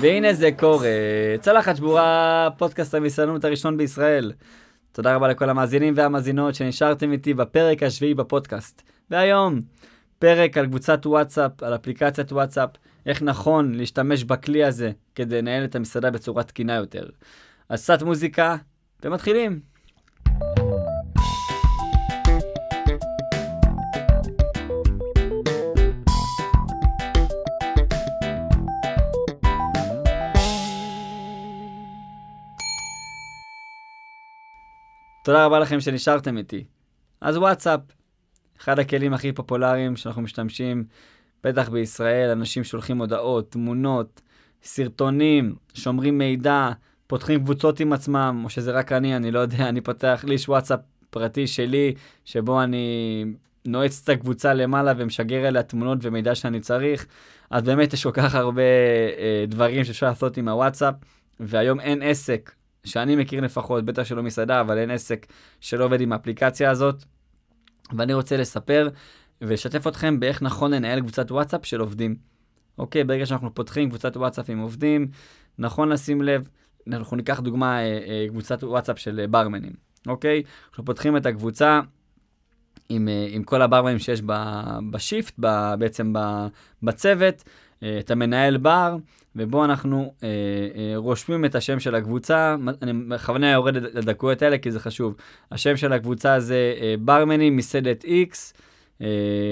והנה זה קורה, צלחת שבורה, פודקאסט המסענות הראשון בישראל. תודה רבה לכל המאזינים והמאזינות שנשארתם איתי בפרק השביעי בפודקאסט. והיום, פרק על קבוצת וואטסאפ, על אפליקציית וואטסאפ, איך נכון להשתמש בכלי הזה כדי לנהל את המסעדה בצורה תקינה יותר. אז קצת מוזיקה, ומתחילים. תודה רבה לכם שנשארתם איתי. אז וואטסאפ, אחד הכלים הכי פופולריים שאנחנו משתמשים, בטח בישראל, אנשים שולחים הודעות, תמונות, סרטונים, שומרים מידע, פותחים קבוצות עם עצמם, או שזה רק אני, אני לא יודע, אני פותח לי וואטסאפ פרטי שלי, שבו אני נועץ את הקבוצה למעלה ומשגר אליה תמונות ומידע שאני צריך. אז באמת יש כל כך הרבה אה, דברים שאפשר לעשות עם הוואטסאפ, והיום אין עסק שאני מכיר לפחות, בטח שלא מסעדה, אבל אין עסק שלא עובד עם האפליקציה הזאת. ואני רוצה לספר ולשתף אתכם באיך נכון לנהל קבוצת וואטסאפ של עובדים. אוקיי, ברגע שאנחנו פותחים קבוצת וואטסאפ עם עובדים, נכון לשים לב, אנחנו ניקח דוגמה, אה, אה, קבוצת וואטסאפ של אה, ברמנים, אוקיי? אנחנו פותחים את הקבוצה עם, עם כל הברמנים שיש בשיפט, בעצם בצוות, את המנהל בר, ובו אנחנו אה, אה, רושמים את השם של הקבוצה, אני בכוונה יורד לדקויות האלה כי זה חשוב. השם של הקבוצה זה אה, ברמנים מסעדת X, אה,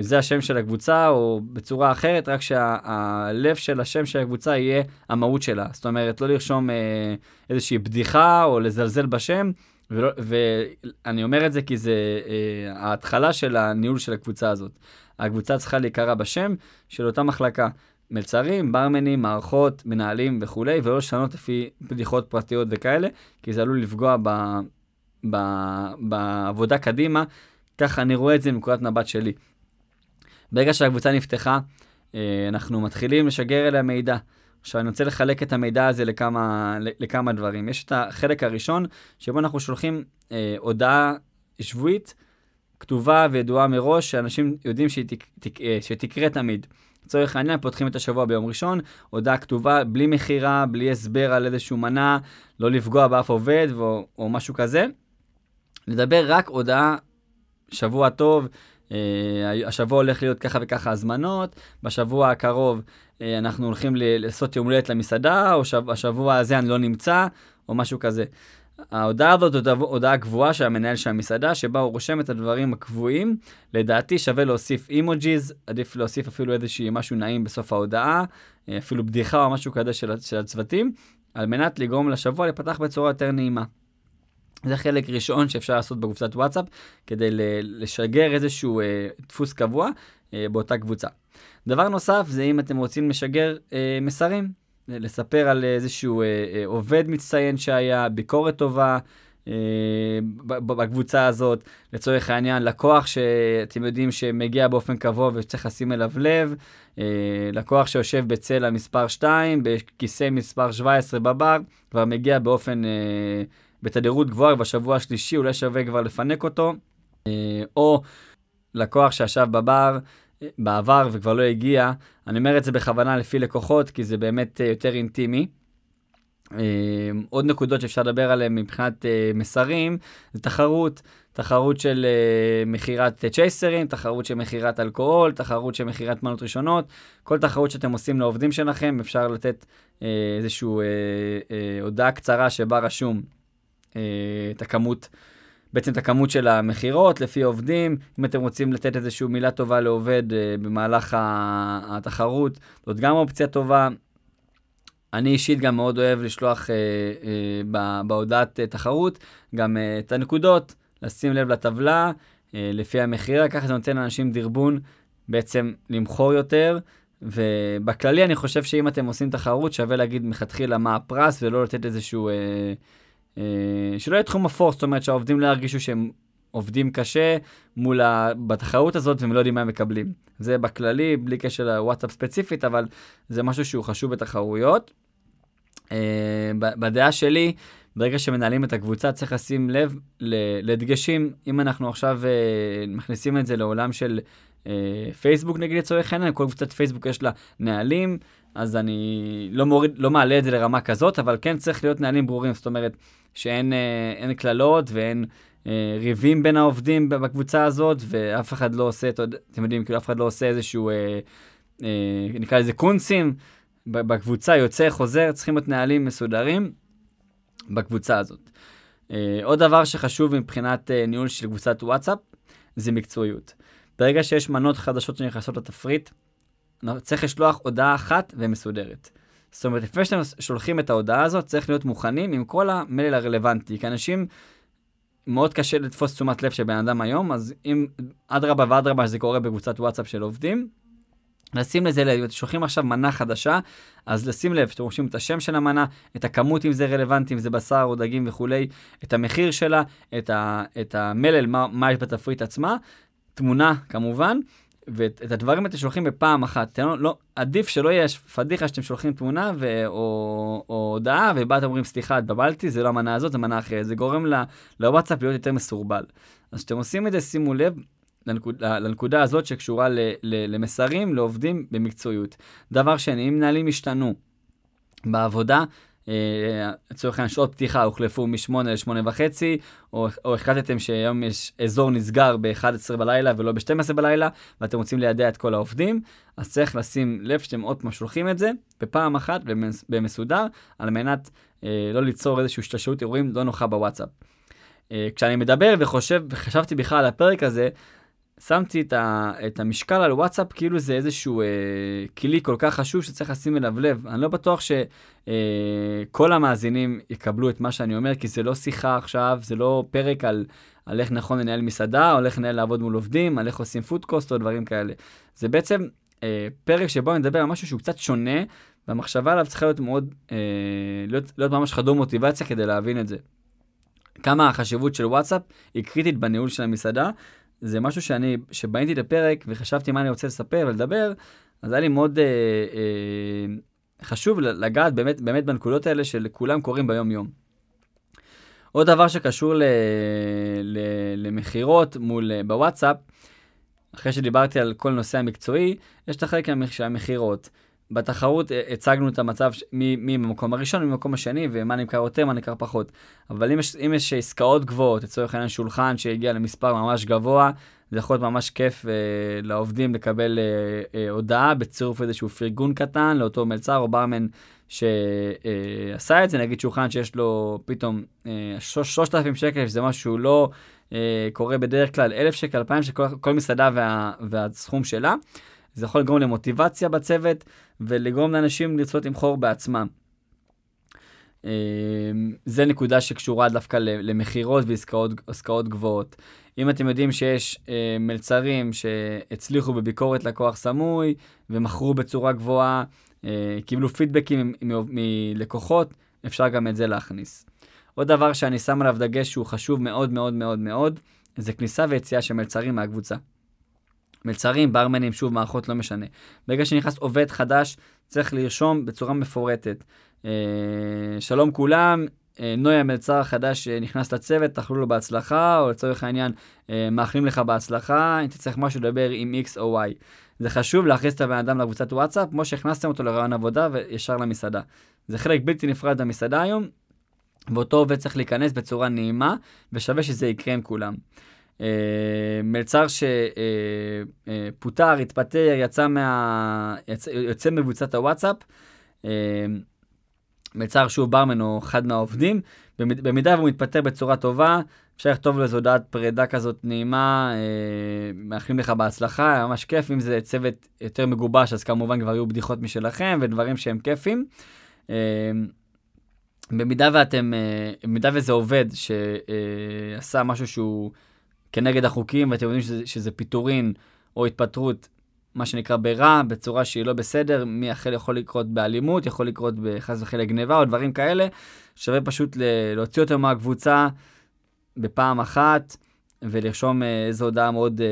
זה השם של הקבוצה, או בצורה אחרת, רק שהלב של השם של הקבוצה יהיה המהות שלה. זאת אומרת, לא לרשום אה, איזושהי בדיחה או לזלזל בשם. ולא, ואני אומר את זה כי זה אה, ההתחלה של הניהול של הקבוצה הזאת. הקבוצה צריכה להיקרא בשם של אותה מחלקה. מלצרים, ברמנים, מערכות, מנהלים וכולי, ולא לשנות לפי בדיחות פרטיות וכאלה, כי זה עלול לפגוע ב, ב, בעבודה קדימה. ככה אני רואה את זה מנקודת מבט שלי. ברגע שהקבוצה נפתחה, אה, אנחנו מתחילים לשגר אליה מידע. עכשיו אני רוצה לחלק את המידע הזה לכמה, לכמה דברים. יש את החלק הראשון, שבו אנחנו שולחים אה, הודעה שבועית, כתובה וידועה מראש, שאנשים יודעים שהיא תק, תק, אה, שתקרה תמיד. לצורך העניין, פותחים את השבוע ביום ראשון, הודעה כתובה, בלי מכירה, בלי הסבר על איזשהו מנה, לא לפגוע באף עובד או, או משהו כזה. לדבר רק הודעה, שבוע טוב, אה, השבוע הולך להיות ככה וככה הזמנות, בשבוע הקרוב אה, אנחנו הולכים לעשות יום הולדת למסעדה, או שב, השבוע הזה אני לא נמצא, או משהו כזה. ההודעה הזאת זאת הודעה קבועה של המנהל של המסעדה, שבה הוא רושם את הדברים הקבועים. לדעתי שווה להוסיף אימוג'יז, עדיף להוסיף אפילו איזשהי משהו נעים בסוף ההודעה, אה, אפילו בדיחה או משהו כזה של, של הצוותים, על מנת לגרום לשבוע לפתח בצורה יותר נעימה. זה חלק ראשון שאפשר לעשות בקבוצת וואטסאפ, כדי לשגר איזשהו אה, דפוס קבוע אה, באותה קבוצה. דבר נוסף זה אם אתם רוצים לשגר אה, מסרים, לספר על איזשהו אה, אה, עובד מצטיין שהיה, ביקורת טובה אה, בקבוצה הזאת, לצורך העניין, לקוח שאתם יודעים שמגיע באופן קבוע וצריך לשים אליו לב, אה, לקוח שיושב בצלע מספר 2, בכיסא מספר 17 בבר, כבר מגיע באופן, אה, בתדירות גבוהה, בשבוע השלישי אולי שווה כבר לפנק אותו, אה, או לקוח שישב בבר, בעבר וכבר לא הגיע. אני אומר את זה בכוונה לפי לקוחות, כי זה באמת אה, יותר אינטימי. אה, עוד נקודות שאפשר לדבר עליהן מבחינת אה, מסרים, זה תחרות, תחרות של מכירת צ'ייסרים, תחרות של מכירת אלכוהול, תחרות של מכירת מנות ראשונות, כל תחרות שאתם עושים לעובדים שלכם, אפשר לתת איזושהי הודעה קצרה שבה רשום את הכמות. בעצם את הכמות של המכירות לפי עובדים. אם אתם רוצים לתת איזושהי מילה טובה לעובד uh, במהלך התחרות, זאת גם אופציה טובה. אני אישית גם מאוד אוהב לשלוח uh, uh, בהודעת uh, תחרות גם uh, את הנקודות, לשים לב לטבלה uh, לפי המכירה, ככה זה נותן לאנשים דרבון בעצם למכור יותר. ובכללי אני חושב שאם אתם עושים תחרות שווה להגיד מלכתחילה מה הפרס ולא לתת איזשהו... אה, שלא יהיה תחום אפור, זאת אומרת שהעובדים לא ירגישו שהם עובדים קשה מול ה... בתחרות הזאת והם לא יודעים מה הם מקבלים. זה בכללי, בלי קשר לוואטסאפ ספציפית, אבל זה משהו שהוא חשוב בתחרויות. Uh, בדעה שלי, ברגע שמנהלים את הקבוצה צריך לשים לב לדגשים. אם אנחנו עכשיו אה, מכניסים את זה לעולם של אה, פייסבוק נגיד לצורך העניין, כל קבוצת פייסבוק יש לה נהלים, אז אני לא, מוריד, לא מעלה את זה לרמה כזאת, אבל כן צריך להיות נהלים ברורים, זאת אומרת שאין אה, קללות ואין אה, ריבים בין העובדים בקבוצה הזאת, ואף אחד לא עושה, אתם יודעים, כאילו אף אחד לא עושה איזשהו, אה, אה, נקרא לזה קונסים, בקבוצה יוצא, חוזר, צריכים להיות נהלים מסודרים בקבוצה הזאת. אה, עוד דבר שחשוב מבחינת אה, ניהול של קבוצת וואטסאפ, זה מקצועיות. ברגע שיש מנות חדשות שנכנסות לתפריט, צריך לשלוח הודעה אחת ומסודרת. זאת אומרת, לפני שאתם שולחים את ההודעה הזאת, צריך להיות מוכנים עם כל המלל הרלוונטי, כי אנשים, מאוד קשה לתפוס תשומת לב של בן אדם היום, אז אם אדרבה ואדרבה שזה קורה בקבוצת וואטסאפ של עובדים, לשים לזה לב, אתם שולחים עכשיו מנה חדשה, אז לשים לב, שאתם רושמים את השם של המנה, את הכמות אם זה רלוונטי, אם זה בשר או דגים וכולי, את המחיר שלה, את, ה, את המלל, מה, מה יש בתפריט עצמה, תמונה כמובן, ואת הדברים אתם שולחים בפעם אחת. לא, לא, עדיף שלא יהיה פדיחה שאתם שולחים תמונה ו, או, או הודעה, ובאתם אומרים, סליחה, התבלבלתי, זה לא המנה הזאת, זה מנה אחרת. זה גורם לוואטסאפ להיות יותר מסורבל. אז כשאתם עושים את זה, שימו לב לנקוד, לנקודה הזאת שקשורה ל, ל, למסרים, לעובדים במקצועיות. דבר שני, אם מנהלים השתנו בעבודה, לצורך העניין שעות פתיחה הוחלפו מ-8 ל-8 וחצי, או, או החלטתם שהיום יש אזור נסגר ב-11 בלילה ולא ב-12 בלילה, ואתם רוצים לידע את כל העובדים, אז צריך לשים לב שאתם עוד פעם שולחים את זה בפעם אחת במסודר, על מנת אה, לא ליצור איזושהי השתלשלות אירועים לא נוחה בוואטסאפ. אה, כשאני מדבר וחושב, וחשבתי בכלל על הפרק הזה, שמתי את, ה, את המשקל על וואטסאפ כאילו זה איזשהו אה, כלי כל כך חשוב שצריך לשים אליו לב. אני לא בטוח שכל אה, המאזינים יקבלו את מה שאני אומר, כי זה לא שיחה עכשיו, זה לא פרק על, על איך נכון לנהל מסעדה, או איך לנהל לעבוד מול עובדים, על איך עושים פודקוסט או דברים כאלה. זה בעצם אה, פרק שבו אני מדבר על משהו שהוא קצת שונה, והמחשבה עליו צריכה להיות מאוד, אה, להיות, להיות ממש חדור מוטיבציה כדי להבין את זה. כמה החשיבות של וואטסאפ היא קריטית בניהול של המסעדה, זה משהו שאני, שבניתי את הפרק וחשבתי מה אני רוצה לספר ולדבר, אז היה לי מאוד אה, אה, חשוב לגעת באמת, באמת בנקודות האלה שלכולם קורים ביום-יום. עוד דבר שקשור ל, ל, למכירות מול, אה, בוואטסאפ, אחרי שדיברתי על כל נושא המקצועי, יש את החלק של המכירות. בתחרות אה, הצגנו את המצב מי במקום הראשון, מי במקום השני, ומה נמכר יותר, מה נמכר פחות. אבל אם יש, אם יש עסקאות גבוהות, לצורך העניין שולחן שהגיע למספר ממש גבוה, זה יכול להיות ממש כיף אה, לעובדים לקבל אה, אה, הודעה בצירוף איזשהו פרגון קטן לאותו מלצר או ברמן שעשה אה, את זה, נגיד שולחן שיש לו פתאום אה, 3,000 שקל, שזה משהו שהוא לא אה, קורה בדרך כלל, 1,000 שקל, 2,000 שקל, כל מסעדה וה, והסכום שלה. זה יכול לגרום למוטיבציה בצוות ולגרום לאנשים לרצות למכור בעצמם. אמ, זה נקודה שקשורה דווקא למכירות ועסקאות גבוהות. אם אתם יודעים שיש אה, מלצרים שהצליחו בביקורת לקוח סמוי ומכרו בצורה גבוהה, אה, קיבלו פידבקים מלקוחות, אפשר גם את זה להכניס. עוד דבר שאני שם עליו דגש שהוא חשוב מאוד מאוד מאוד מאוד, זה כניסה ויציאה של מלצרים מהקבוצה. מלצרים, ברמנים, שוב, מערכות, לא משנה. ברגע שנכנס עובד חדש, צריך לרשום בצורה מפורטת. אה, שלום כולם, אה, נוי המלצר החדש נכנס לצוות, תאכלו לו בהצלחה, או לצורך העניין, אה, מאחלים לך בהצלחה, אם תצטרך משהו לדבר עם X או Y. זה חשוב להכניס את הבן אדם לקבוצת וואטסאפ, כמו שהכנסתם אותו לרעיון עבודה וישר למסעדה. זה חלק בלתי נפרד במסעדה היום, ואותו עובד צריך להיכנס בצורה נעימה, ושווה שזה יקרה עם כולם. אה, מלצר שפוטר, אה, התפטר, יצא, מה... יצא, יוצא מבוצת הוואטסאפ, אה, מלצר שהוא ברמן או אחד מהעובדים, במידה והוא מתפטר בצורה טובה, אפשר לכתוב לו איזו הודעת פרידה כזאת נעימה, מאחלים לך בהצלחה, ממש כיף, אם זה צוות יותר מגובש, אז כמובן כבר יהיו בדיחות משלכם ודברים שהם כיפים. במידה ואתם, במידה וזה עובד שעשה משהו שהוא כנגד החוקים, ואתם יודעים שזה, שזה פיטורין או התפטרות, מה שנקרא ברע, בצורה שהיא לא בסדר, מי אחר יכול לקרות באלימות, יכול לקרות בחס וחלילה גניבה או דברים כאלה, שווה פשוט להוציא אותו מהקבוצה בפעם אחת, ולרשום אה, איזו הודעה מאוד אה,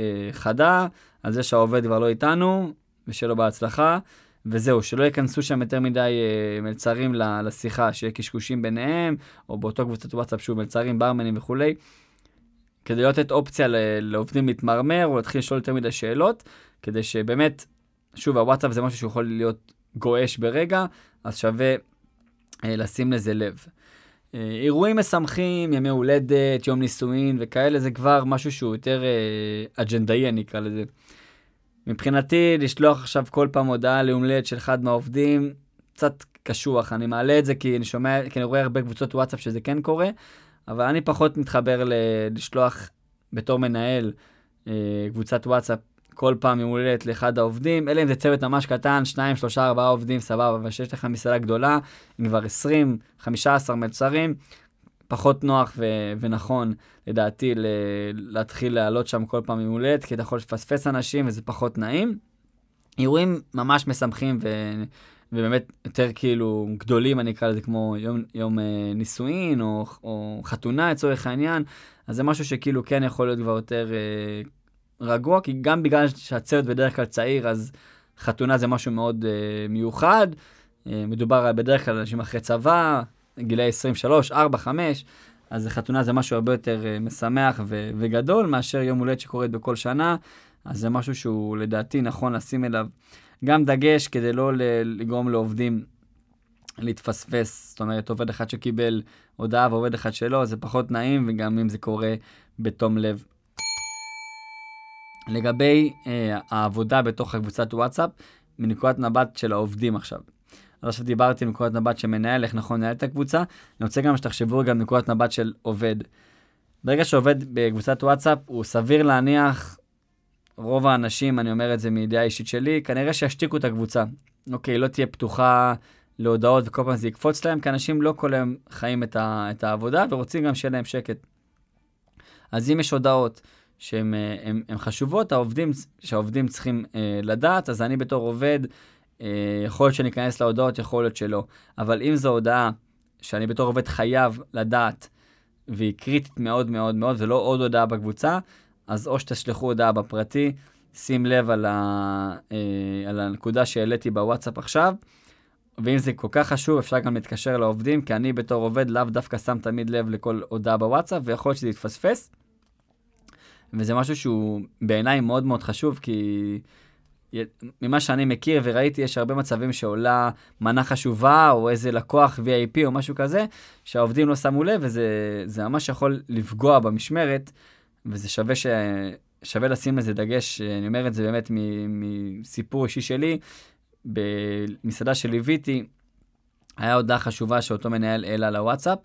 אה, חדה, על זה שהעובד כבר לא איתנו, ושלא בהצלחה. וזהו, שלא ייכנסו שם יותר מדי אה, מלצרים לשיחה, שיהיה קשקושים ביניהם, או באותו קבוצת וואטסאפ שוב מלצרים, ברמנים וכולי, כדי לא לתת אופציה לעובדים להתמרמר או להתחיל לשאול יותר מדי שאלות, כדי שבאמת, שוב, הוואטסאפ זה משהו שיכול להיות גועש ברגע, אז שווה אה, לשים לזה לב. אה, אירועים משמחים, ימי הולדת, יום נישואין וכאלה, זה כבר משהו שהוא יותר אה, אג'נדאי, אני אקרא לזה. מבחינתי, לשלוח עכשיו כל פעם הודעה ליום הולדת של אחד מהעובדים, קצת קשוח. אני מעלה את זה כי אני שומע, כי אני רואה הרבה קבוצות וואטסאפ שזה כן קורה, אבל אני פחות מתחבר ל- לשלוח בתור מנהל אה, קבוצת וואטסאפ כל פעם יום הולדת לאחד העובדים, אלא אם זה צוות ממש קטן, שניים, שלושה, ארבעה עובדים, סבבה, אבל שיש לך מסעדה גדולה, עם כבר 20, 15 מלצרים, פחות נוח ו- ונכון, לדעתי, ל- להתחיל לעלות שם כל פעם יום הולדת, כי אתה יכול לפספס אנשים וזה פחות נעים. אירועים ממש משמחים ו- ובאמת יותר כאילו גדולים, אני אקרא לזה כמו יום, יום אה, נישואין או, או חתונה לצורך העניין, אז זה משהו שכאילו כן יכול להיות כבר יותר אה, רגוע, כי גם בגלל שהצוות בדרך כלל צעיר, אז חתונה זה משהו מאוד אה, מיוחד. אה, מדובר בדרך כלל אנשים אחרי צבא, גילאי 23, 4, 5, אז חתונה זה משהו הרבה יותר אה, משמח ו- וגדול מאשר יום הולדת שקורית בכל שנה, אז זה משהו שהוא לדעתי נכון לשים אליו גם דגש כדי לא לגרום לעובדים להתפספס, זאת אומרת עובד אחד שקיבל הודעה ועובד אחד שלא, זה פחות נעים וגם אם זה קורה בתום לב. לגבי אה, העבודה בתוך הקבוצת וואטסאפ, מנקודת מבט של העובדים עכשיו. אז עכשיו דיברתי מנקודת מבט של מנהל, איך נכון לנהל את הקבוצה, אני רוצה גם שתחשבו גם מנקודת מבט של עובד. ברגע שעובד בקבוצת וואטסאפ, הוא סביר להניח, רוב האנשים, אני אומר את זה מידיעה אישית שלי, כנראה שישתיקו את הקבוצה. אוקיי, לא תהיה פתוחה להודעות וכל פעם זה יקפוץ להם, כי אנשים לא כל היום חיים את, ה, את העבודה ורוצים גם שיהיה להם שקט. אז אם יש הודעות שהן אה, חשובות, העובדים, שהעובדים צריכים אה, לדעת, אז אני בתור עובד, אה, יכול להיות שאני אכנס להודעות, יכול להיות שלא. אבל אם זו הודעה שאני בתור עובד חייב לדעת, והיא קריטית מאוד מאוד מאוד, ולא עוד הודעה בקבוצה, אז או שתשלחו הודעה בפרטי, שים לב על, ה, אה, על הנקודה שהעליתי בוואטסאפ עכשיו, ואם זה כל כך חשוב, אפשר גם להתקשר לעובדים, כי אני בתור עובד לאו דווקא שם תמיד לב לכל הודעה בוואטסאפ, ויכול להיות שזה יתפספס. וזה משהו שהוא בעיניי מאוד מאוד חשוב, כי ממה שאני מכיר וראיתי, יש הרבה מצבים שעולה מנה חשובה, או איזה לקוח VIP או משהו כזה, שהעובדים לא שמו לב, וזה ממש יכול לפגוע במשמרת, וזה שווה, ש... שווה לשים לזה דגש, אני אומר את זה באמת מסיפור אישי שלי, במסעדה שליוויתי, היה הודעה חשובה שאותו מנהל העלה לוואטסאפ,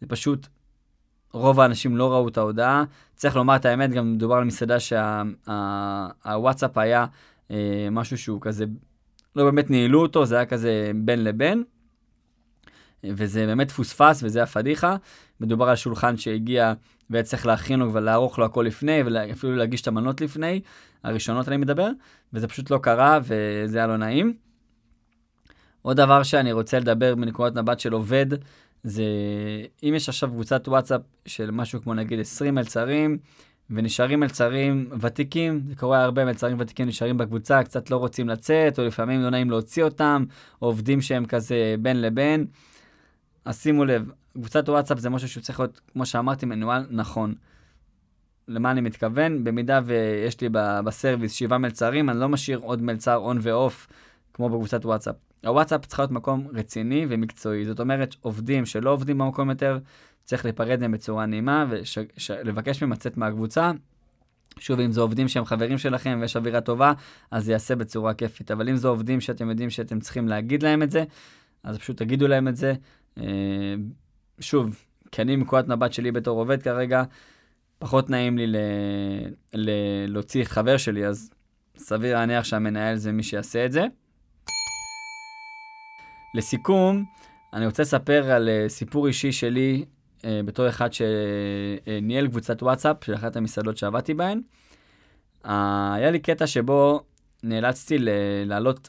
זה פשוט רוב האנשים לא ראו את ההודעה. צריך לומר את האמת, גם מדובר על מסעדה שהוואטסאפ שה, היה אה, משהו שהוא כזה, לא באמת ניהלו אותו, זה היה כזה בין לבין. וזה באמת פוספס וזה הפדיחה. מדובר על שולחן שהגיע והיה צריך להכין לו ולערוך לו הכל לפני, ואפילו להגיש את המנות לפני, הראשונות אני מדבר, וזה פשוט לא קרה וזה היה לא נעים. עוד דבר שאני רוצה לדבר מנקודת מבט של עובד, זה אם יש עכשיו קבוצת וואטסאפ של משהו כמו נגיד 20 מלצרים, ונשארים מלצרים ותיקים, זה קורה הרבה, מלצרים ותיקים נשארים בקבוצה, קצת לא רוצים לצאת, או לפעמים לא נעים להוציא אותם, או עובדים שהם כזה בין לבין. אז שימו לב, קבוצת וואטסאפ זה משהו שצריך להיות, כמו שאמרתי, מנוהל נכון. למה אני מתכוון? במידה ויש לי בסרוויס שבעה מלצרים, אני לא משאיר עוד מלצר און ואוף כמו בקבוצת וואטסאפ. הוואטסאפ צריך להיות מקום רציני ומקצועי. זאת אומרת, עובדים שלא עובדים במקום יותר, צריך להיפרד מהם בצורה נעימה ולבקש מהם לצאת מהקבוצה. שוב, אם זה עובדים שהם חברים שלכם ויש אווירה טובה, אז זה יעשה בצורה כיפית. אבל אם זה עובדים שאתם יודעים שאתם צריכים להגיד להם את זה, אז פשוט תגידו להם את זה. אה, שוב, כי אני מנקודת מבט שלי בתור עובד כרגע, פחות נעים לי ל... ל... להוציא חבר שלי, אז סביר להניח שהמנהל זה מי שיעשה את זה. לסיכום, אני רוצה לספר על uh, סיפור אישי שלי uh, בתור אחד שניהל קבוצת וואטסאפ של אחת המסעדות שעבדתי בהן. Uh, היה לי קטע שבו נאלצתי להעלות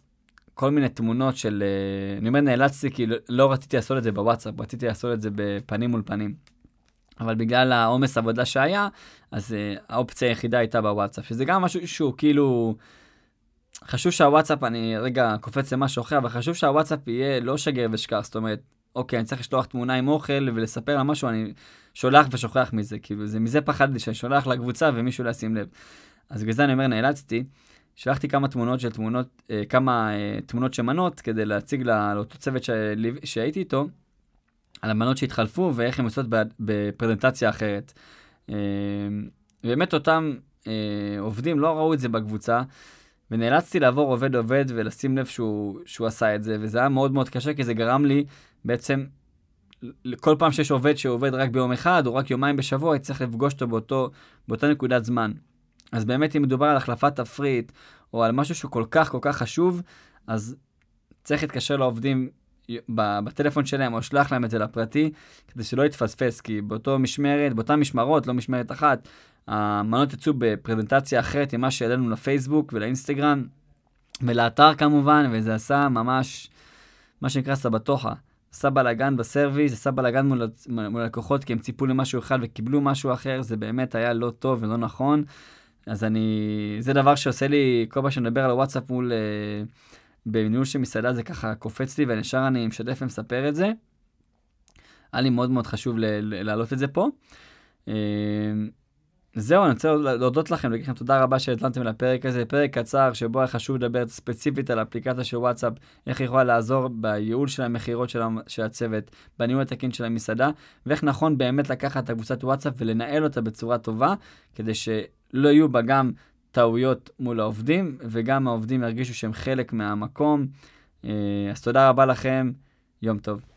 כל מיני תמונות של... Uh, אני אומר נאלצתי כי לא, לא רציתי לעשות את זה בוואטסאפ, רציתי לעשות את זה בפנים מול פנים. אבל בגלל העומס עבודה שהיה, אז uh, האופציה היחידה הייתה בוואטסאפ, שזה גם משהו שהוא כאילו... חשוב שהוואטסאפ, אני רגע קופץ למשהו אחר, אבל חשוב שהוואטסאפ יהיה לא שגר ושכח, זאת אומרת, אוקיי, אני צריך לשלוח תמונה עם אוכל ולספר לה משהו, אני שולח ושוכח מזה, כאילו, זה מזה פחדתי שאני שולח לקבוצה ומישהו לא ישים לב. אז בגלל זה אני אומר, נאלצתי, שלחתי כמה תמונות של תמונות, אה, כמה אה, תמונות שמנות כדי להציג לה, לאותו צוות שהייתי איתו, על המנות שהתחלפו ואיך הן יוצאות בפרזנטציה אחרת. אה, באמת אותם אה, עובדים לא ראו את זה בקבוצה, ונאלצתי לעבור עובד-עובד ולשים לב שהוא, שהוא עשה את זה, וזה היה מאוד מאוד קשה, כי זה גרם לי בעצם, כל פעם שיש עובד שעובד רק ביום אחד, או רק יומיים בשבוע, הייתי צריך לפגוש אותו באותו, באותה נקודת זמן. אז באמת, אם מדובר על החלפת תפריט, או על משהו שהוא כל כך כל כך חשוב, אז צריך להתקשר לעובדים בטלפון שלהם, או לשלוח להם את זה לפרטי, כדי שלא יתפספס, כי באותו משמרת, באותן משמרות, לא משמרת אחת, המנות יצאו בפרזנטציה אחרת ממה שהעלינו לפייסבוק ולאינסטגרם, ולאתר כמובן, וזה עשה ממש, מה שנקרא סבתוחה. עשה בלאגן בסרוויס, עשה בלאגן מול, מול לקוחות, כי הם ציפו למשהו אחד וקיבלו משהו אחר, זה באמת היה לא טוב ולא נכון. אז אני, זה דבר שעושה לי, כל פעם שאני מדבר על הוואטסאפ מול, אה, בניהול של מסעדה, זה ככה קופץ לי, וישר אני משתף ומספר את זה. היה לי מאוד מאוד חשוב להעלות את זה פה. אה, זהו, אני רוצה להודות לכם, להגיד לכם תודה רבה שהתלנתם לפרק הזה, פרק קצר שבו היה חשוב לדבר ספציפית על אפליקציה של וואטסאפ, איך היא יכולה לעזור בייעול של המכירות של, הצוות, בניהול התקין של המסעדה, ואיך נכון באמת לקחת את הקבוצת וואטסאפ ולנהל אותה בצורה טובה, כדי שלא יהיו בה גם טעויות מול העובדים, וגם העובדים ירגישו שהם חלק מהמקום. אה, אז תודה רבה לכם, יום טוב.